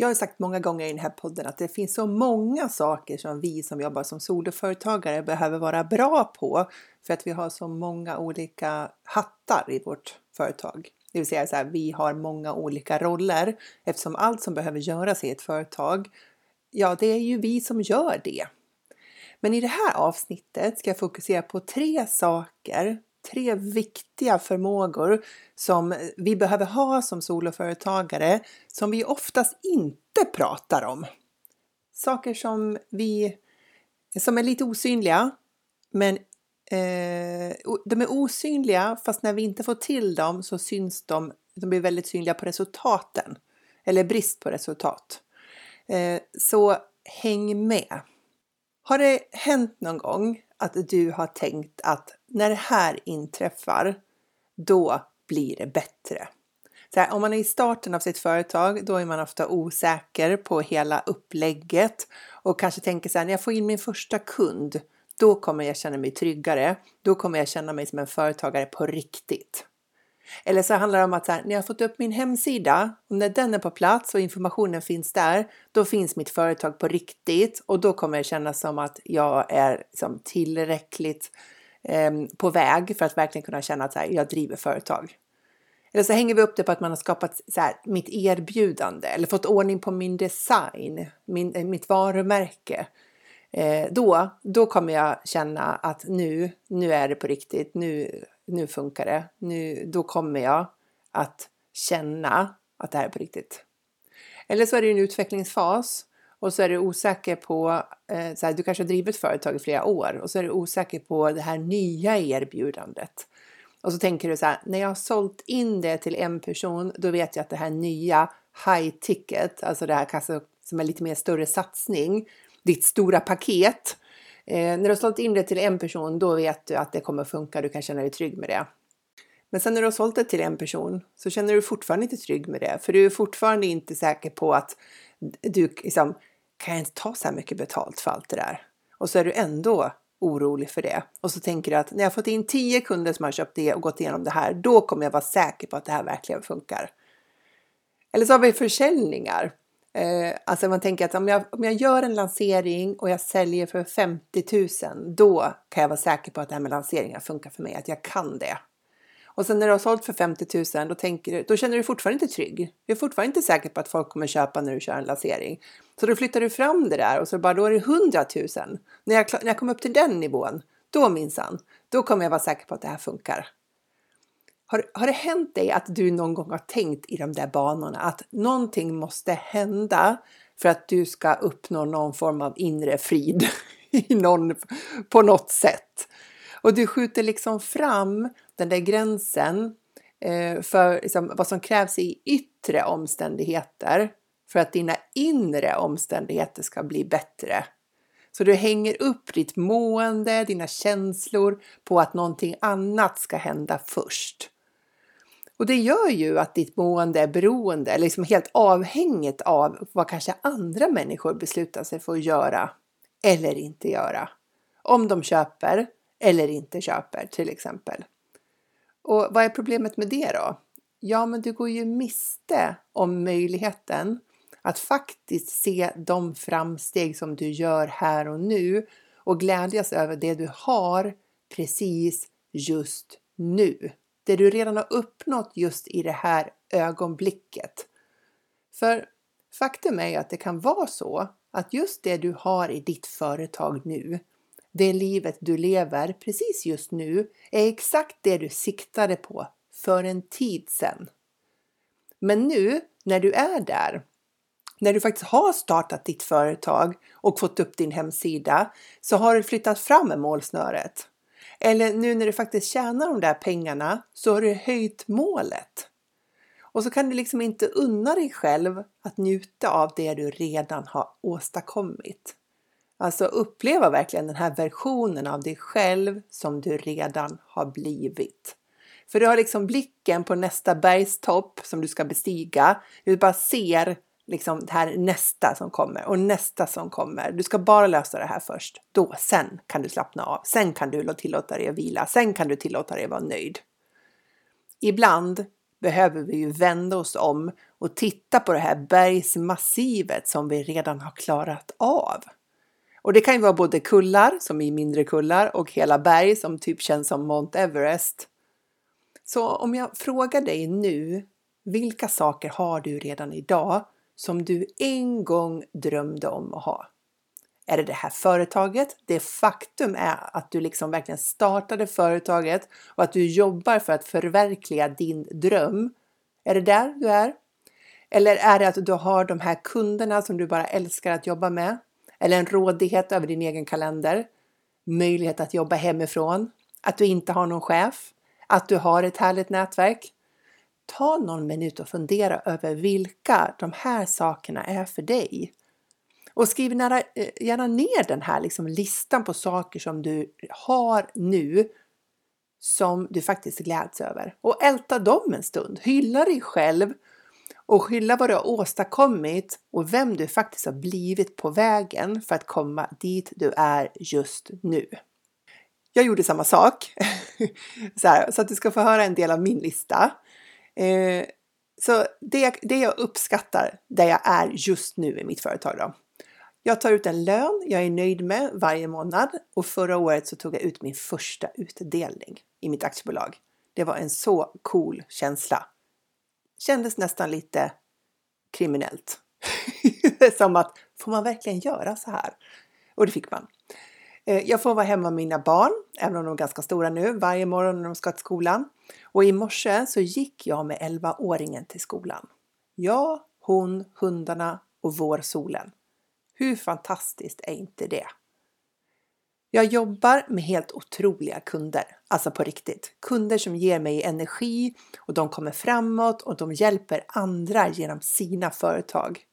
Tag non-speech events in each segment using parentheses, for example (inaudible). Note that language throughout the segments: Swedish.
Jag har sagt många gånger i den här podden att det finns så många saker som vi som jobbar som soloföretagare behöver vara bra på för att vi har så många olika hattar i vårt företag. Det vill säga så här, vi har många olika roller eftersom allt som behöver göras i ett företag, ja, det är ju vi som gör det. Men i det här avsnittet ska jag fokusera på tre saker tre viktiga förmågor som vi behöver ha som soloföretagare som vi oftast inte pratar om. Saker som vi som är lite osynliga, men eh, de är osynliga fast när vi inte får till dem så syns de, de blir väldigt synliga på resultaten eller brist på resultat. Eh, så häng med! Har det hänt någon gång att du har tänkt att när det här inträffar, då blir det bättre. Så här, om man är i starten av sitt företag, då är man ofta osäker på hela upplägget och kanske tänker så här, när jag får in min första kund, då kommer jag känna mig tryggare. Då kommer jag känna mig som en företagare på riktigt. Eller så handlar det om att så här, när jag fått upp min hemsida och när den är på plats och informationen finns där, då finns mitt företag på riktigt och då kommer det kännas som att jag är liksom tillräckligt eh, på väg för att verkligen kunna känna att så här, jag driver företag. Eller så hänger vi upp det på att man har skapat så här, mitt erbjudande eller fått ordning på min design, min, eh, mitt varumärke. Eh, då, då kommer jag känna att nu, nu är det på riktigt. Nu, nu funkar det. Nu, då kommer jag att känna att det här är på riktigt. Eller så är det en utvecklingsfas och så är du osäker på, eh, så här, du kanske har drivit företag i flera år och så är du osäker på det här nya erbjudandet. Och så tänker du så här, när jag har sålt in det till en person, då vet jag att det här nya high ticket, alltså det här kanske som är lite mer större satsning, ditt stora paket, Eh, när du har sålt in det till en person, då vet du att det kommer funka. Du kan känna dig trygg med det. Men sen när du har sålt det till en person så känner du fortfarande inte trygg med det, för du är fortfarande inte säker på att du liksom, kan jag inte ta så här mycket betalt för allt det där? Och så är du ändå orolig för det. Och så tänker du att när jag fått in tio kunder som har köpt det och gått igenom det här, då kommer jag vara säker på att det här verkligen funkar. Eller så har vi försäljningar. Eh, alltså man tänker att om jag, om jag gör en lansering och jag säljer för 50 000, då kan jag vara säker på att det här med lanseringar funkar för mig, att jag kan det. Och sen när du har sålt för 50 000, då, tänker du, då känner du dig fortfarande inte trygg. Du är fortfarande inte säker på att folk kommer köpa när du kör en lansering. Så då flyttar du fram det där och så bara då är det 100 000. När jag, när jag kommer upp till den nivån, då minsann, då kommer jag vara säker på att det här funkar. Har, har det hänt dig att du någon gång har tänkt i de där banorna att någonting måste hända för att du ska uppnå någon form av inre frid (laughs) i någon, på något sätt? Och du skjuter liksom fram den där gränsen eh, för liksom, vad som krävs i yttre omständigheter för att dina inre omständigheter ska bli bättre. Så du hänger upp ditt mående, dina känslor på att någonting annat ska hända först. Och det gör ju att ditt mående är beroende, liksom helt avhängigt av vad kanske andra människor beslutar sig för att göra eller inte göra. Om de köper eller inte köper till exempel. Och vad är problemet med det då? Ja, men du går ju miste om möjligheten att faktiskt se de framsteg som du gör här och nu och glädjas över det du har precis just nu det du redan har uppnått just i det här ögonblicket. För faktum är ju att det kan vara så att just det du har i ditt företag nu, det livet du lever precis just nu, är exakt det du siktade på för en tid sedan. Men nu när du är där, när du faktiskt har startat ditt företag och fått upp din hemsida, så har du flyttat fram målsnöret. Eller nu när du faktiskt tjänar de där pengarna så har du höjt målet. Och så kan du liksom inte unna dig själv att njuta av det du redan har åstadkommit. Alltså uppleva verkligen den här versionen av dig själv som du redan har blivit. För du har liksom blicken på nästa bergstopp som du ska bestiga. Du bara ser liksom det här nästa som kommer och nästa som kommer. Du ska bara lösa det här först. Då, sen kan du slappna av. Sen kan du tillåta dig att vila. Sen kan du tillåta dig att vara nöjd. Ibland behöver vi ju vända oss om och titta på det här bergsmassivet som vi redan har klarat av. Och det kan ju vara både kullar, som i mindre kullar, och hela berg som typ känns som Mount Everest. Så om jag frågar dig nu, vilka saker har du redan idag som du en gång drömde om att ha? Är det det här företaget? Det faktum är att du liksom verkligen startade företaget och att du jobbar för att förverkliga din dröm. Är det där du är? Eller är det att du har de här kunderna som du bara älskar att jobba med? Eller en rådighet över din egen kalender? Möjlighet att jobba hemifrån? Att du inte har någon chef? Att du har ett härligt nätverk? Ta någon minut och fundera över vilka de här sakerna är för dig. Och skriv nära, eh, gärna ner den här liksom listan på saker som du har nu som du faktiskt gläds över. Och älta dem en stund. Hylla dig själv och hylla vad du har åstadkommit och vem du faktiskt har blivit på vägen för att komma dit du är just nu. Jag gjorde samma sak, (laughs) så, här, så att du ska få höra en del av min lista. Eh, så det, det jag uppskattar där jag är just nu i mitt företag då. Jag tar ut en lön jag är nöjd med varje månad och förra året så tog jag ut min första utdelning i mitt aktiebolag. Det var en så cool känsla. Kändes nästan lite kriminellt. (laughs) Som att, får man verkligen göra så här? Och det fick man. Eh, jag får vara hemma med mina barn, även om de är ganska stora nu, varje morgon när de ska till skolan. Och i morse så gick jag med 11-åringen till skolan. Jag, hon, hundarna och vårsolen. Hur fantastiskt är inte det? Jag jobbar med helt otroliga kunder, alltså på riktigt. Kunder som ger mig energi och de kommer framåt och de hjälper andra genom sina företag.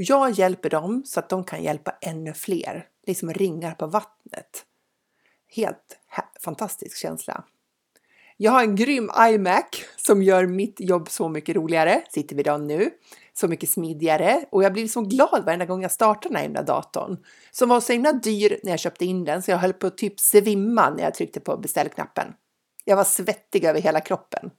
Och jag hjälper dem så att de kan hjälpa ännu fler, liksom ringar på vattnet. Helt fantastisk känsla. Jag har en grym iMac som gör mitt jobb så mycket roligare, sitter vi den nu så mycket smidigare och jag blir så glad varenda gång jag startar den här himla datorn. Som var så himla dyr när jag köpte in den så jag höll på att typ svimma när jag tryckte på beställknappen. Jag var svettig över hela kroppen.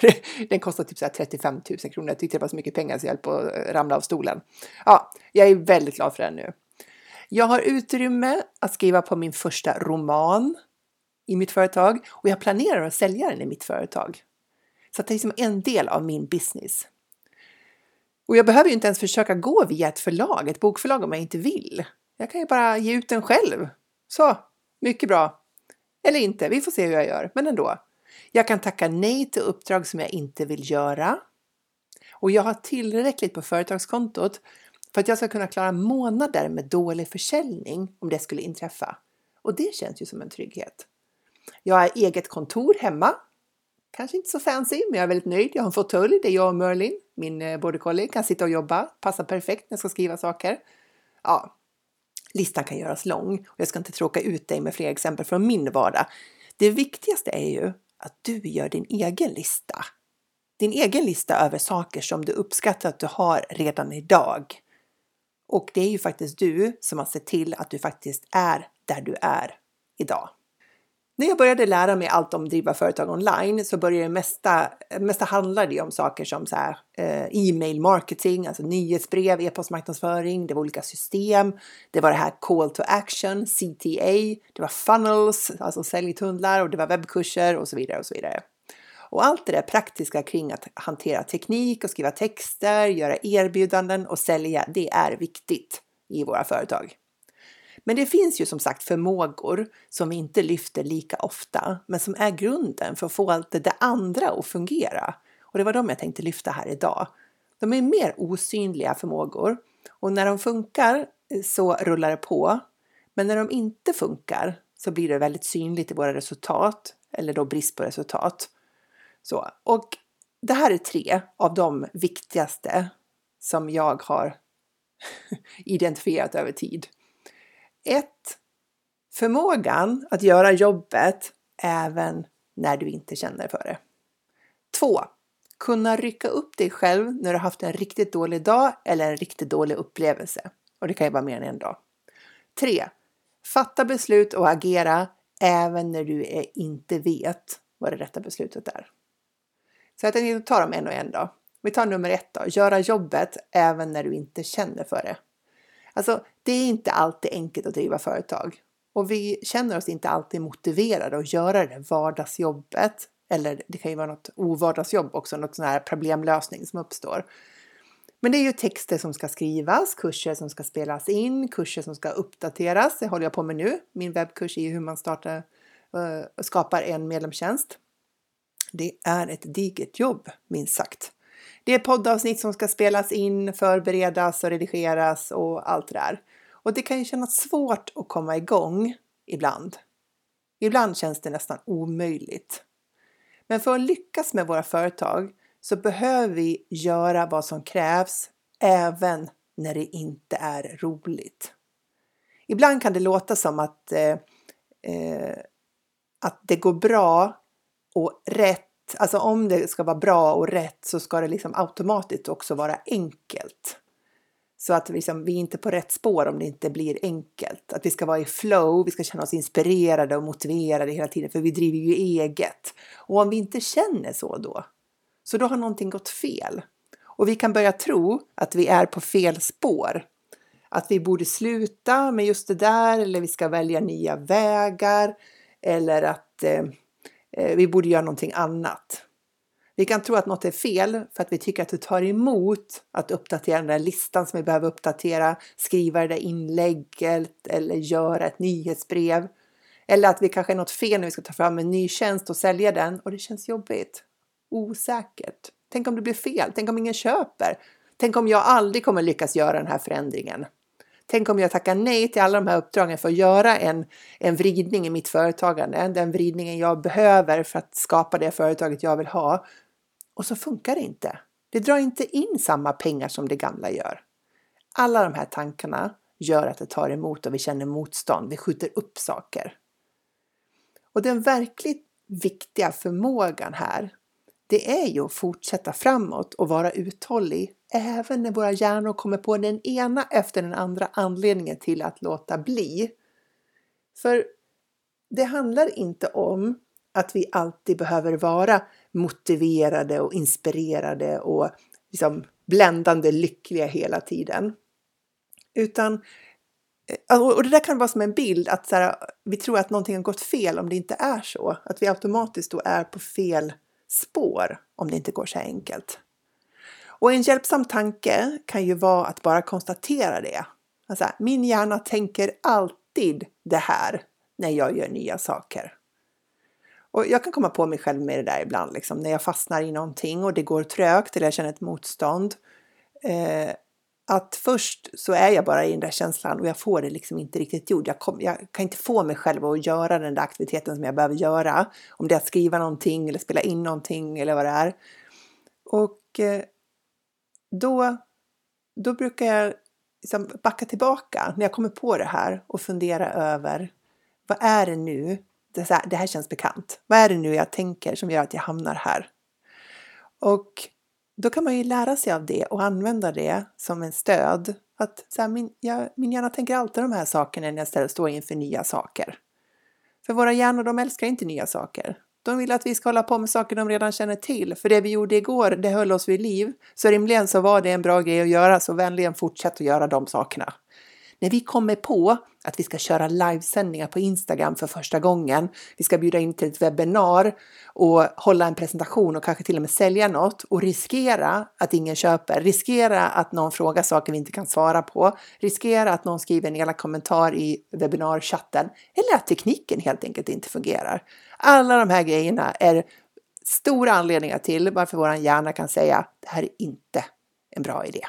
(laughs) den kostar typ så 35 000 kronor. Jag tyckte det var så mycket pengar så jag höll på att eh, ramla av stolen. Ja, jag är väldigt glad för den nu. Jag har utrymme att skriva på min första roman i mitt företag och jag planerar att sälja den i mitt företag. Så det är liksom en del av min business. Och jag behöver ju inte ens försöka gå via ett förlag, ett bokförlag om jag inte vill. Jag kan ju bara ge ut den själv. Så, mycket bra. Eller inte, vi får se hur jag gör, men ändå. Jag kan tacka nej till uppdrag som jag inte vill göra. Och jag har tillräckligt på företagskontot för att jag ska kunna klara månader med dålig försäljning om det skulle inträffa. Och det känns ju som en trygghet. Jag har eget kontor hemma Kanske inte så fancy, men jag är väldigt nöjd. Jag har en fåtölj där jag och Merlin, min eh, border collie, kan sitta och jobba. Passar perfekt när jag ska skriva saker. Ja, listan kan göras lång och jag ska inte tråka ut dig med fler exempel från min vardag. Det viktigaste är ju att du gör din egen lista. Din egen lista över saker som du uppskattar att du har redan idag. Och det är ju faktiskt du som har sett till att du faktiskt är där du är idag. När jag började lära mig allt om driva företag online så började det mesta, mesta handla det om saker som så här, eh, e-mail marketing, alltså nyhetsbrev, e-postmarknadsföring, det var olika system, det var det här call to action, CTA, det var funnels, alltså säljtunnlar och det var webbkurser och så vidare och så vidare. Och allt det där praktiska kring att hantera teknik och skriva texter, göra erbjudanden och sälja, det är viktigt i våra företag. Men det finns ju som sagt förmågor som vi inte lyfter lika ofta, men som är grunden för att få allt det andra att fungera. Och det var de jag tänkte lyfta här idag. De är mer osynliga förmågor och när de funkar eh, så rullar det på. Men när de inte funkar så blir det väldigt synligt i våra resultat eller då brist på resultat. Så, och det här är tre av de viktigaste som jag har (laughs) identifierat över tid. 1. Förmågan att göra jobbet även när du inte känner för det. 2. Kunna rycka upp dig själv när du haft en riktigt dålig dag eller en riktigt dålig upplevelse. Och det kan ju vara mer än en dag. 3. Fatta beslut och agera även när du inte vet vad det rätta beslutet är. Så jag tänkte ta dem en och en då. Vi tar nummer ett då, göra jobbet även när du inte känner för det. Alltså, det är inte alltid enkelt att driva företag och vi känner oss inte alltid motiverade att göra det vardagsjobbet. Eller det kan ju vara något ovardagsjobb också, något sån här problemlösning som uppstår. Men det är ju texter som ska skrivas, kurser som ska spelas in, kurser som ska uppdateras. Det håller jag på med nu. Min webbkurs är hur man startar eh, och skapar en medlemstjänst. Det är ett digert jobb, minst sagt. Det är poddavsnitt som ska spelas in, förberedas och redigeras och allt det där. Och det kan ju kännas svårt att komma igång ibland. Ibland känns det nästan omöjligt. Men för att lyckas med våra företag så behöver vi göra vad som krävs även när det inte är roligt. Ibland kan det låta som att, eh, eh, att det går bra och rätt Alltså om det ska vara bra och rätt så ska det liksom automatiskt också vara enkelt. Så att liksom, vi är inte på rätt spår om det inte blir enkelt. Att vi ska vara i flow, vi ska känna oss inspirerade och motiverade hela tiden för vi driver ju eget. Och om vi inte känner så då, så då har någonting gått fel. Och vi kan börja tro att vi är på fel spår. Att vi borde sluta med just det där eller vi ska välja nya vägar eller att Eh, Eh, vi borde göra någonting annat. Vi kan tro att något är fel för att vi tycker att det tar emot att uppdatera den där listan som vi behöver uppdatera, skriva det där inlägget eller göra ett nyhetsbrev. Eller att vi kanske är något fel när vi ska ta fram en ny tjänst och sälja den och det känns jobbigt. Osäkert. Tänk om det blir fel? Tänk om ingen köper? Tänk om jag aldrig kommer lyckas göra den här förändringen? Tänk om jag tackar nej till alla de här uppdragen för att göra en, en vridning i mitt företagande, den vridningen jag behöver för att skapa det företaget jag vill ha. Och så funkar det inte. Det drar inte in samma pengar som det gamla gör. Alla de här tankarna gör att det tar emot och vi känner motstånd. Vi skjuter upp saker. Och den verkligt viktiga förmågan här, det är ju att fortsätta framåt och vara uthållig även när våra hjärnor kommer på den ena efter den andra anledningen till att låta bli. För det handlar inte om att vi alltid behöver vara motiverade och inspirerade och liksom bländande lyckliga hela tiden. Utan, eh, och det där kan vara som en bild att så här, vi tror att någonting har gått fel om det inte är så. Att vi automatiskt då är på fel spår om det inte går så enkelt. Och en hjälpsam tanke kan ju vara att bara konstatera det. Alltså, min hjärna tänker alltid det här när jag gör nya saker. Och jag kan komma på mig själv med det där ibland, liksom, när jag fastnar i någonting och det går trögt eller jag känner ett motstånd. Eh, att först så är jag bara i den där känslan och jag får det liksom inte riktigt gjort. Jag, kom, jag, kan inte få mig själv att göra den där aktiviteten som jag behöver göra. Om det är att skriva någonting eller spela in någonting eller vad det är. Och eh, då, då brukar jag liksom backa tillbaka när jag kommer på det här och fundera över vad är det nu? Det här, det här känns bekant. Vad är det nu jag tänker som gör att jag hamnar här? Och då kan man ju lära sig av det och använda det som en stöd. Att så här, min, jag, min hjärna tänker alltid de här sakerna när jag står inför nya saker. För våra hjärnor de älskar inte nya saker. De vill att vi ska hålla på med saker de redan känner till, för det vi gjorde igår, det höll oss vid liv. Så rimligen så var det en bra grej att göra, så vänligen fortsätt att göra de sakerna. När vi kommer på att vi ska köra livesändningar på Instagram för första gången, vi ska bjuda in till ett webbinar och hålla en presentation och kanske till och med sälja något och riskera att ingen köper, riskera att någon frågar saker vi inte kan svara på, riskera att någon skriver en elak kommentar i webbinarchatten eller att tekniken helt enkelt inte fungerar. Alla de här grejerna är stora anledningar till varför vår hjärna kan säga det här är inte en bra idé.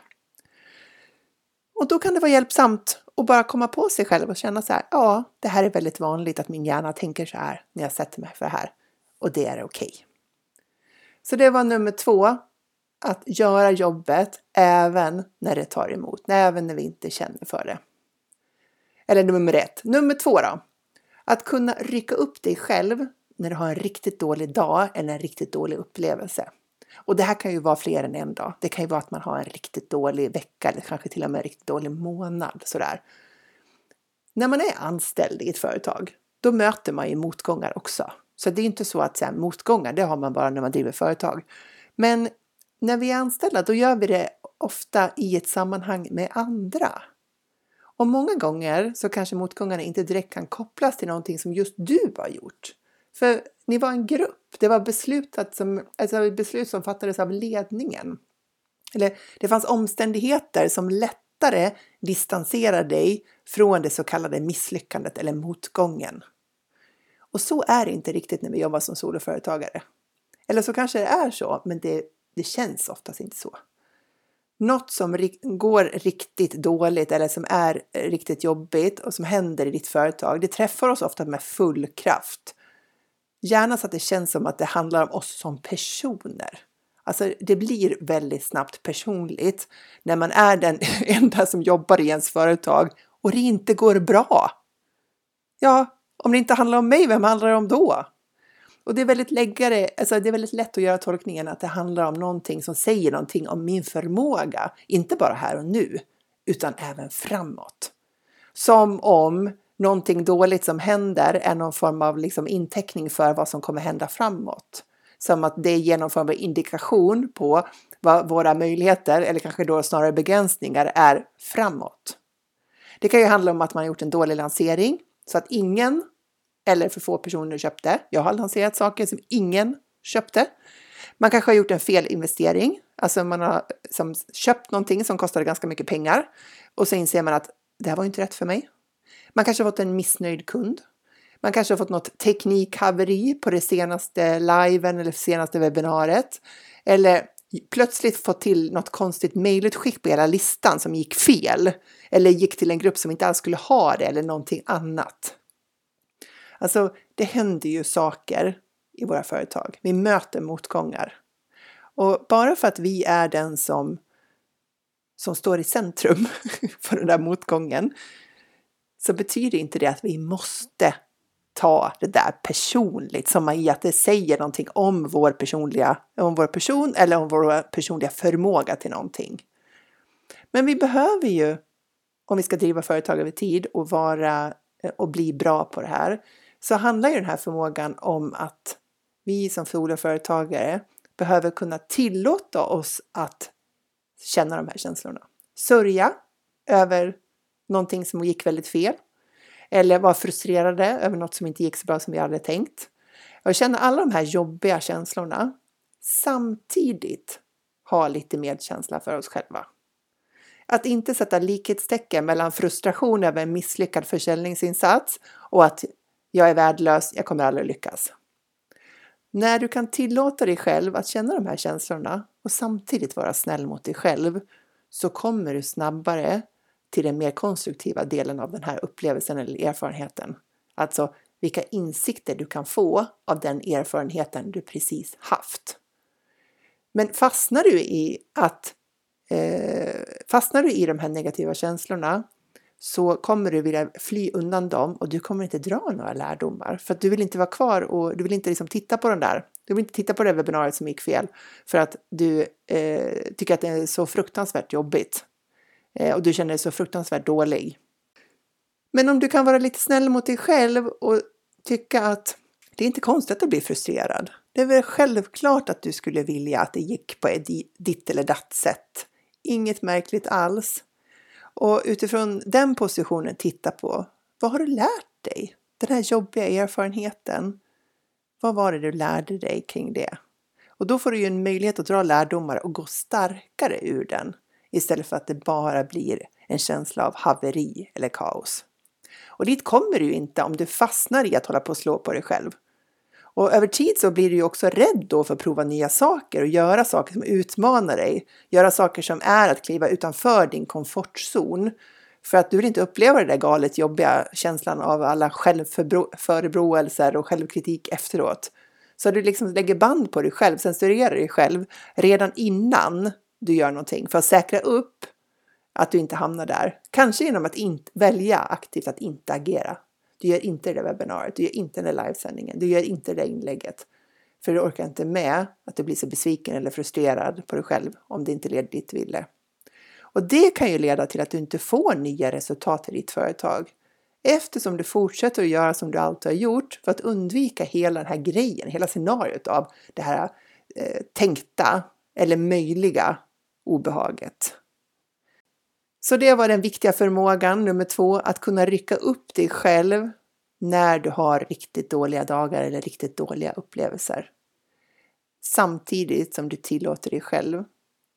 Och då kan det vara hjälpsamt att bara komma på sig själv och känna så här, ja, det här är väldigt vanligt att min hjärna tänker så här när jag sätter mig för det här och det är okej. Okay. Så det var nummer två. att göra jobbet även när det tar emot, även när vi inte känner för det. Eller nummer ett. Nummer två då. Att kunna rycka upp dig själv när du har en riktigt dålig dag eller en riktigt dålig upplevelse. Och det här kan ju vara fler än en dag. Det kan ju vara att man har en riktigt dålig vecka eller kanske till och med en riktigt dålig månad. Sådär. När man är anställd i ett företag, då möter man ju motgångar också. Så det är inte så att säga, motgångar, det har man bara när man driver företag. Men när vi är anställda, då gör vi det ofta i ett sammanhang med andra. Och många gånger så kanske motgångarna inte direkt kan kopplas till någonting som just du har gjort. För ni var en grupp. Det var beslutat som, alltså beslut som fattades av ledningen. Eller det fanns omständigheter som lättare distanserar dig från det så kallade misslyckandet eller motgången. Och så är det inte riktigt när vi jobbar som soloföretagare. Eller så kanske det är så, men det, det känns oftast inte så. Något som går riktigt dåligt eller som är riktigt jobbigt och som händer i ditt företag, det träffar oss ofta med full kraft. Gärna så att det känns som att det handlar om oss som personer. Alltså det blir väldigt snabbt personligt när man är den (laughs) enda som jobbar i ens företag och det inte går bra. Ja, om det inte handlar om mig, vem handlar det om då? Och det är väldigt läggare, alltså det är väldigt lätt att göra tolkningen att det handlar om någonting som säger någonting om min förmåga, inte bara här och nu, utan även framåt. Som om någonting dåligt som händer är någon form av liksom inteckning för vad som kommer hända framåt. Som att det ger någon form av indikation på vad våra möjligheter, eller kanske då snarare begränsningar, är framåt. Det kan ju handla om att man har gjort en dålig lansering så att ingen eller för få personer köpte. Jag har lanserat saker som ingen köpte. Man kanske har gjort en felinvestering, alltså man har som köpt någonting som kostade ganska mycket pengar och så inser man att det här var inte rätt för mig. Man kanske har fått en missnöjd kund. Man kanske har fått något teknikhaveri på det senaste liven eller senaste webbinariet. Eller plötsligt fått till något konstigt mejlutskick på hela listan som gick fel. Eller gick till en grupp som inte alls skulle ha det eller någonting annat. Alltså, det händer ju saker i våra företag. Vi möter motgångar. Och bara för att vi är den som, som står i centrum (laughs) för den där motgången så betyder inte det att vi måste ta det där personligt som i att det säger någonting om vår personliga, om vår person eller om vår personliga förmåga till någonting. Men vi behöver ju, om vi ska driva företag över tid och vara och bli bra på det här, så handlar ju den här förmågan om att vi som soloföretagare behöver kunna tillåta oss att känna de här känslorna. Sörja över någonting som gick väldigt fel eller var frustrerade över något som inte gick så bra som vi hade tänkt. Jag känna alla de här jobbiga känslorna samtidigt ha lite medkänsla för oss själva. Att inte sätta likhetstecken mellan frustration över en misslyckad försäljningsinsats och att jag är värdelös, jag kommer aldrig lyckas. När du kan tillåta dig själv att känna de här känslorna och samtidigt vara snäll mot dig själv så kommer du snabbare till den mer konstruktiva delen av den här upplevelsen eller erfarenheten. Alltså vilka insikter du kan få av den erfarenheten du precis haft. Men fastnar du i att eh, fastnar du i de här negativa känslorna så kommer du vilja fly undan dem och du kommer inte dra några lärdomar för att du vill inte vara kvar och du vill inte liksom titta på den där. Du vill inte titta på det webbinariet som gick fel för att du eh, tycker att det är så fruktansvärt jobbigt Eh, och du känner dig så fruktansvärt dålig. Men om du kan vara lite snäll mot dig själv och tycka att det är inte konstigt att du blir frustrerad. Det är väl självklart att du skulle vilja att det gick på ett ditt eller datt sätt. Inget märkligt alls. Och utifrån den positionen titta på vad har du lärt dig? Den här jobbiga erfarenheten. Vad var det du lärde dig kring det? Och då får du ju en möjlighet att dra lärdomar och gå starkare ur den istället för att det bara blir en känsla av haveri eller kaos. Och dit kommer du inte om du fastnar i att hålla på och slå på dig själv. Och över tid så blir du ju också rädd då för att prova nya saker och göra saker som utmanar dig. Göra saker som är att kliva utanför din komfortzon. För att du vill inte uppleva den där galet jobbiga känslan av alla självförebråelser och självkritik efteråt. Så du liksom lägger band på dig själv, censurerar dig själv redan innan du gör någonting för att säkra upp att du inte hamnar där. Kanske genom att inte, välja aktivt att inte agera. Du gör inte det webbinariet, du gör inte den där livesändningen, du gör inte det inlägget. För du orkar inte med att du blir så besviken eller frustrerad på dig själv om det inte leder dit du ville. Och det kan ju leda till att du inte får nya resultat i ditt företag. Eftersom du fortsätter att göra som du alltid har gjort för att undvika hela den här grejen, hela scenariot av det här eh, tänkta eller möjliga obehaget. Så det var den viktiga förmågan nummer två, att kunna rycka upp dig själv när du har riktigt dåliga dagar eller riktigt dåliga upplevelser. Samtidigt som du tillåter dig själv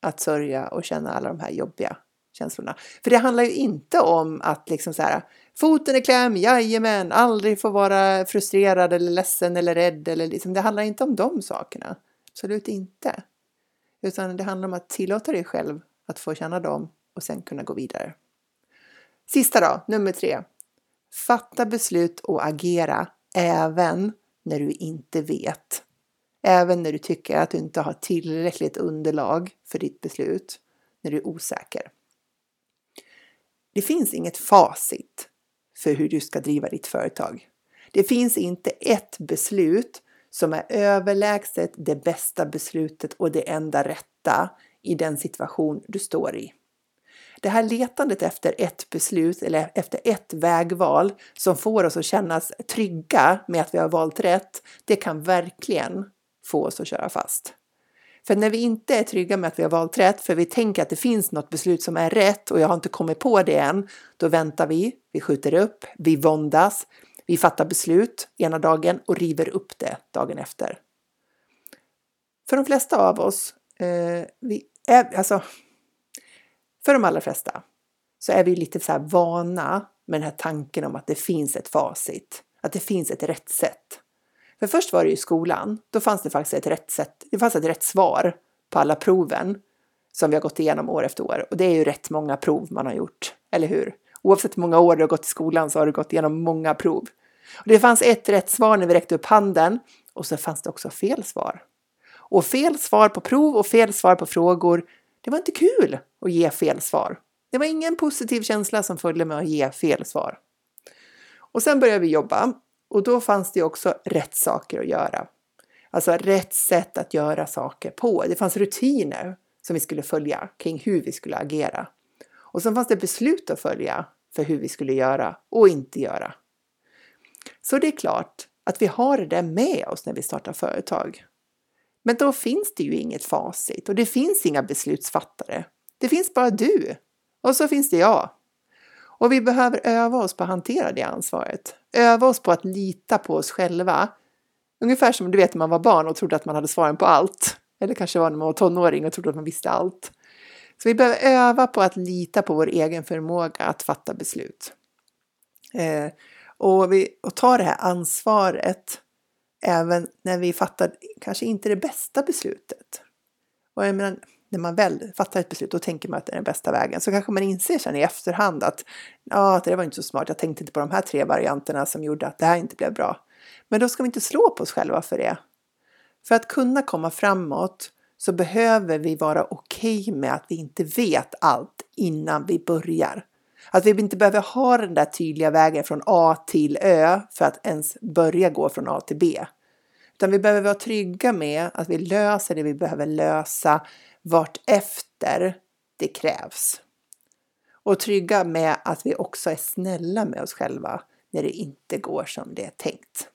att sörja och känna alla de här jobbiga känslorna. För det handlar ju inte om att liksom så här, foten i kläm, jajamän, aldrig få vara frustrerad eller ledsen eller rädd eller liksom, det handlar inte om de sakerna. Absolut inte. Utan det handlar om att tillåta dig själv att få känna dem och sen kunna gå vidare. Sista då, nummer tre. Fatta beslut och agera även när du inte vet. Även när du tycker att du inte har tillräckligt underlag för ditt beslut, när du är osäker. Det finns inget facit för hur du ska driva ditt företag. Det finns inte ett beslut som är överlägset det bästa beslutet och det enda rätta i den situation du står i. Det här letandet efter ett beslut eller efter ett vägval som får oss att kännas trygga med att vi har valt rätt, det kan verkligen få oss att köra fast. För när vi inte är trygga med att vi har valt rätt, för vi tänker att det finns något beslut som är rätt och jag har inte kommit på det än, då väntar vi, vi skjuter upp, vi våndas, vi fattar beslut ena dagen och river upp det dagen efter. För de flesta av oss, eh, vi är, alltså, för de allra flesta så är vi lite så här vana med den här tanken om att det finns ett facit, att det finns ett rätt sätt. För först var det ju skolan, då fanns det faktiskt ett rätt sätt, det fanns ett rätt svar på alla proven som vi har gått igenom år efter år. Och det är ju rätt många prov man har gjort, eller hur? Oavsett hur många år du har gått i skolan så har du gått igenom många prov. Och det fanns ett rätt svar när vi räckte upp handen och så fanns det också fel svar. Och fel svar på prov och fel svar på frågor, det var inte kul att ge fel svar. Det var ingen positiv känsla som följde med att ge fel svar. Och sen började vi jobba och då fanns det också rätt saker att göra. Alltså rätt sätt att göra saker på. Det fanns rutiner som vi skulle följa kring hur vi skulle agera. Och sen fanns det beslut att följa för hur vi skulle göra och inte göra. Så det är klart att vi har det där med oss när vi startar företag. Men då finns det ju inget facit och det finns inga beslutsfattare. Det finns bara du och så finns det jag. Och vi behöver öva oss på att hantera det ansvaret. Öva oss på att lita på oss själva. Ungefär som du vet när man var barn och trodde att man hade svaren på allt. Eller kanske var när man var tonåring och trodde att man visste allt. Så vi behöver öva på att lita på vår egen förmåga att fatta beslut. Eh, och, vi, och ta det här ansvaret även när vi fattar kanske inte det bästa beslutet. Och jag menar, när man väl fattar ett beslut, då tänker man att det är den bästa vägen. Så kanske man inser sen i efterhand att ja, det var inte så smart. Jag tänkte inte på de här tre varianterna som gjorde att det här inte blev bra. Men då ska vi inte slå på oss själva för det. För att kunna komma framåt så behöver vi vara okej okay med att vi inte vet allt innan vi börjar. Att vi inte behöver ha den där tydliga vägen från A till Ö för att ens börja gå från A till B. Utan vi behöver vara trygga med att vi löser det vi behöver lösa vart efter det krävs. Och trygga med att vi också är snälla med oss själva när det inte går som det är tänkt.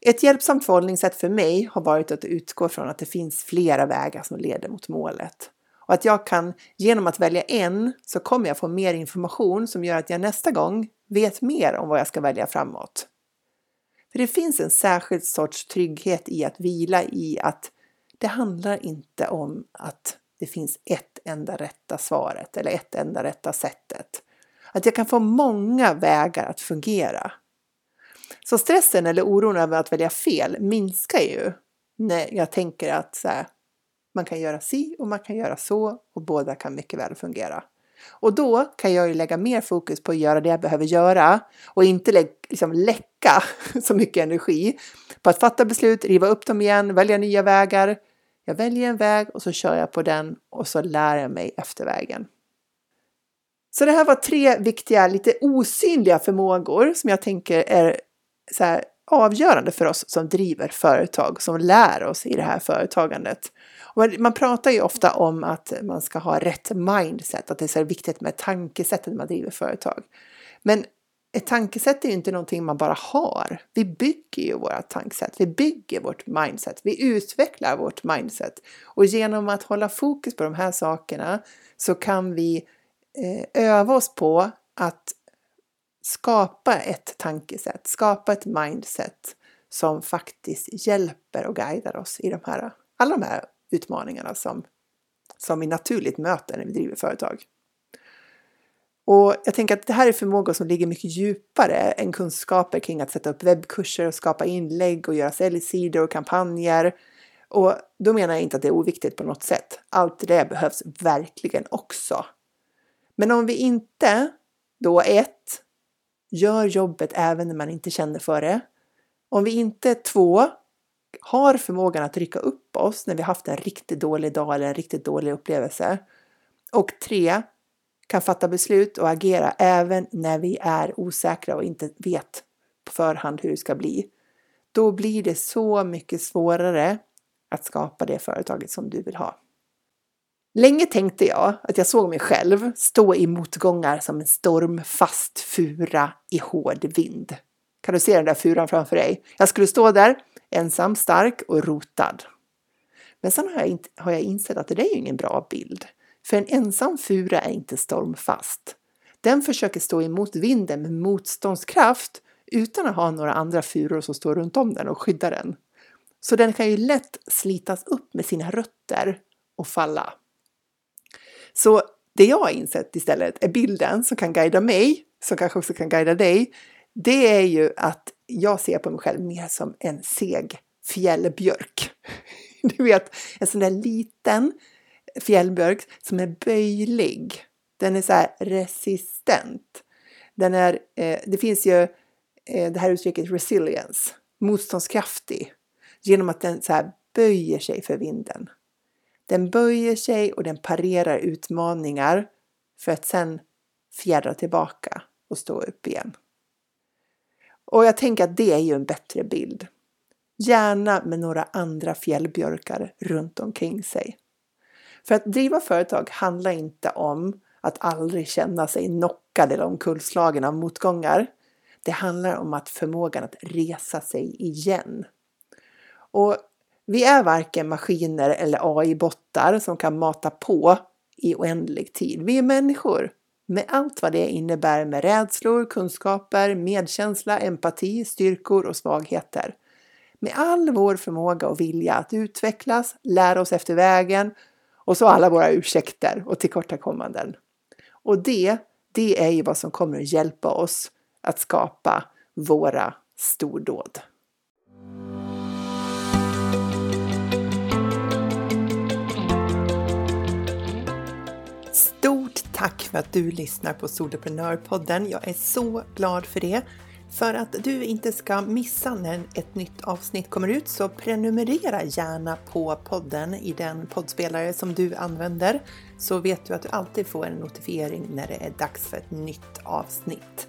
Ett hjälpsamt förhållningssätt för mig har varit att utgå från att det finns flera vägar som leder mot målet. Och att jag kan, genom att välja en, så kommer jag få mer information som gör att jag nästa gång vet mer om vad jag ska välja framåt. För det finns en särskild sorts trygghet i att vila i att det handlar inte om att det finns ett enda rätta svaret eller ett enda rätta sättet. Att jag kan få många vägar att fungera. Så stressen eller oron över att välja fel minskar ju när jag tänker att så här, man kan göra si och man kan göra så och båda kan mycket väl fungera. Och då kan jag ju lägga mer fokus på att göra det jag behöver göra och inte lä liksom läcka (laughs) så mycket energi på att fatta beslut, riva upp dem igen, välja nya vägar. Jag väljer en väg och så kör jag på den och så lär jag mig efter vägen. Så det här var tre viktiga, lite osynliga förmågor som jag tänker är så här, avgörande för oss som driver företag, som lär oss i det här företagandet. Man pratar ju ofta om att man ska ha rätt mindset, att det är så viktigt med tankesättet när man driver företag. Men ett tankesätt är ju inte någonting man bara har. Vi bygger ju våra tankesätt, vi bygger vårt mindset, vi utvecklar vårt mindset. Och genom att hålla fokus på de här sakerna så kan vi eh, öva oss på att skapa ett tankesätt, skapa ett mindset som faktiskt hjälper och guidar oss i de här, alla de här utmaningarna som, som vi naturligt möter när vi driver företag. Och jag tänker att det här är förmågor som ligger mycket djupare än kunskaper kring att sätta upp webbkurser och skapa inlägg och göra säljsidor och kampanjer. Och då menar jag inte att det är oviktigt på något sätt. Allt det behövs verkligen också. Men om vi inte då ett gör jobbet även när man inte känner för det. Om vi inte två har förmågan att rycka upp oss när vi haft en riktigt dålig dag eller en riktigt dålig upplevelse. Och tre, kan fatta beslut och agera även när vi är osäkra och inte vet på förhand hur det ska bli. Då blir det så mycket svårare att skapa det företaget som du vill ha. Länge tänkte jag att jag såg mig själv stå i motgångar som en stormfast fura i hård vind. Kan du se den där furan framför dig? Jag skulle stå där, ensam, stark och rotad. Men sen har jag, inte, har jag insett att det är ju ingen bra bild. För en ensam fura är inte stormfast. Den försöker stå emot vinden med motståndskraft utan att ha några andra furor som står runt om den och skyddar den. Så den kan ju lätt slitas upp med sina rötter och falla. Så det jag har insett istället är bilden som kan guida mig, som kanske också kan guida dig. Det är ju att jag ser på mig själv mer som en seg fjällbjörk. (laughs) Du vet, en sån där liten fjällbjörk som är böjlig. Den är så här resistent. Den är, eh, det finns ju eh, det här uttrycket resilience, motståndskraftig, genom att den så här böjer sig för vinden. Den böjer sig och den parerar utmaningar för att sen fjärra tillbaka och stå upp igen. Och jag tänker att det är ju en bättre bild. Gärna med några andra fjällbjörkar runt omkring sig. För att driva företag handlar inte om att aldrig känna sig knockad eller omkullslagen av motgångar. Det handlar om att förmågan att resa sig igen. Och vi är varken maskiner eller AI-bottar som kan mata på i oändlig tid. Vi är människor med allt vad det innebär med rädslor, kunskaper, medkänsla, empati, styrkor och svagheter. Med all vår förmåga och vilja att utvecklas, lära oss efter vägen och så alla våra ursäkter och tillkortakommanden. Och det, det är ju vad som kommer att hjälpa oss att skapa våra stordåd. För att du lyssnar på Soloprenörpodden. Jag är så glad för det. För att du inte ska missa när ett nytt avsnitt kommer ut så prenumerera gärna på podden i den poddspelare som du använder så vet du att du alltid får en notifiering när det är dags för ett nytt avsnitt.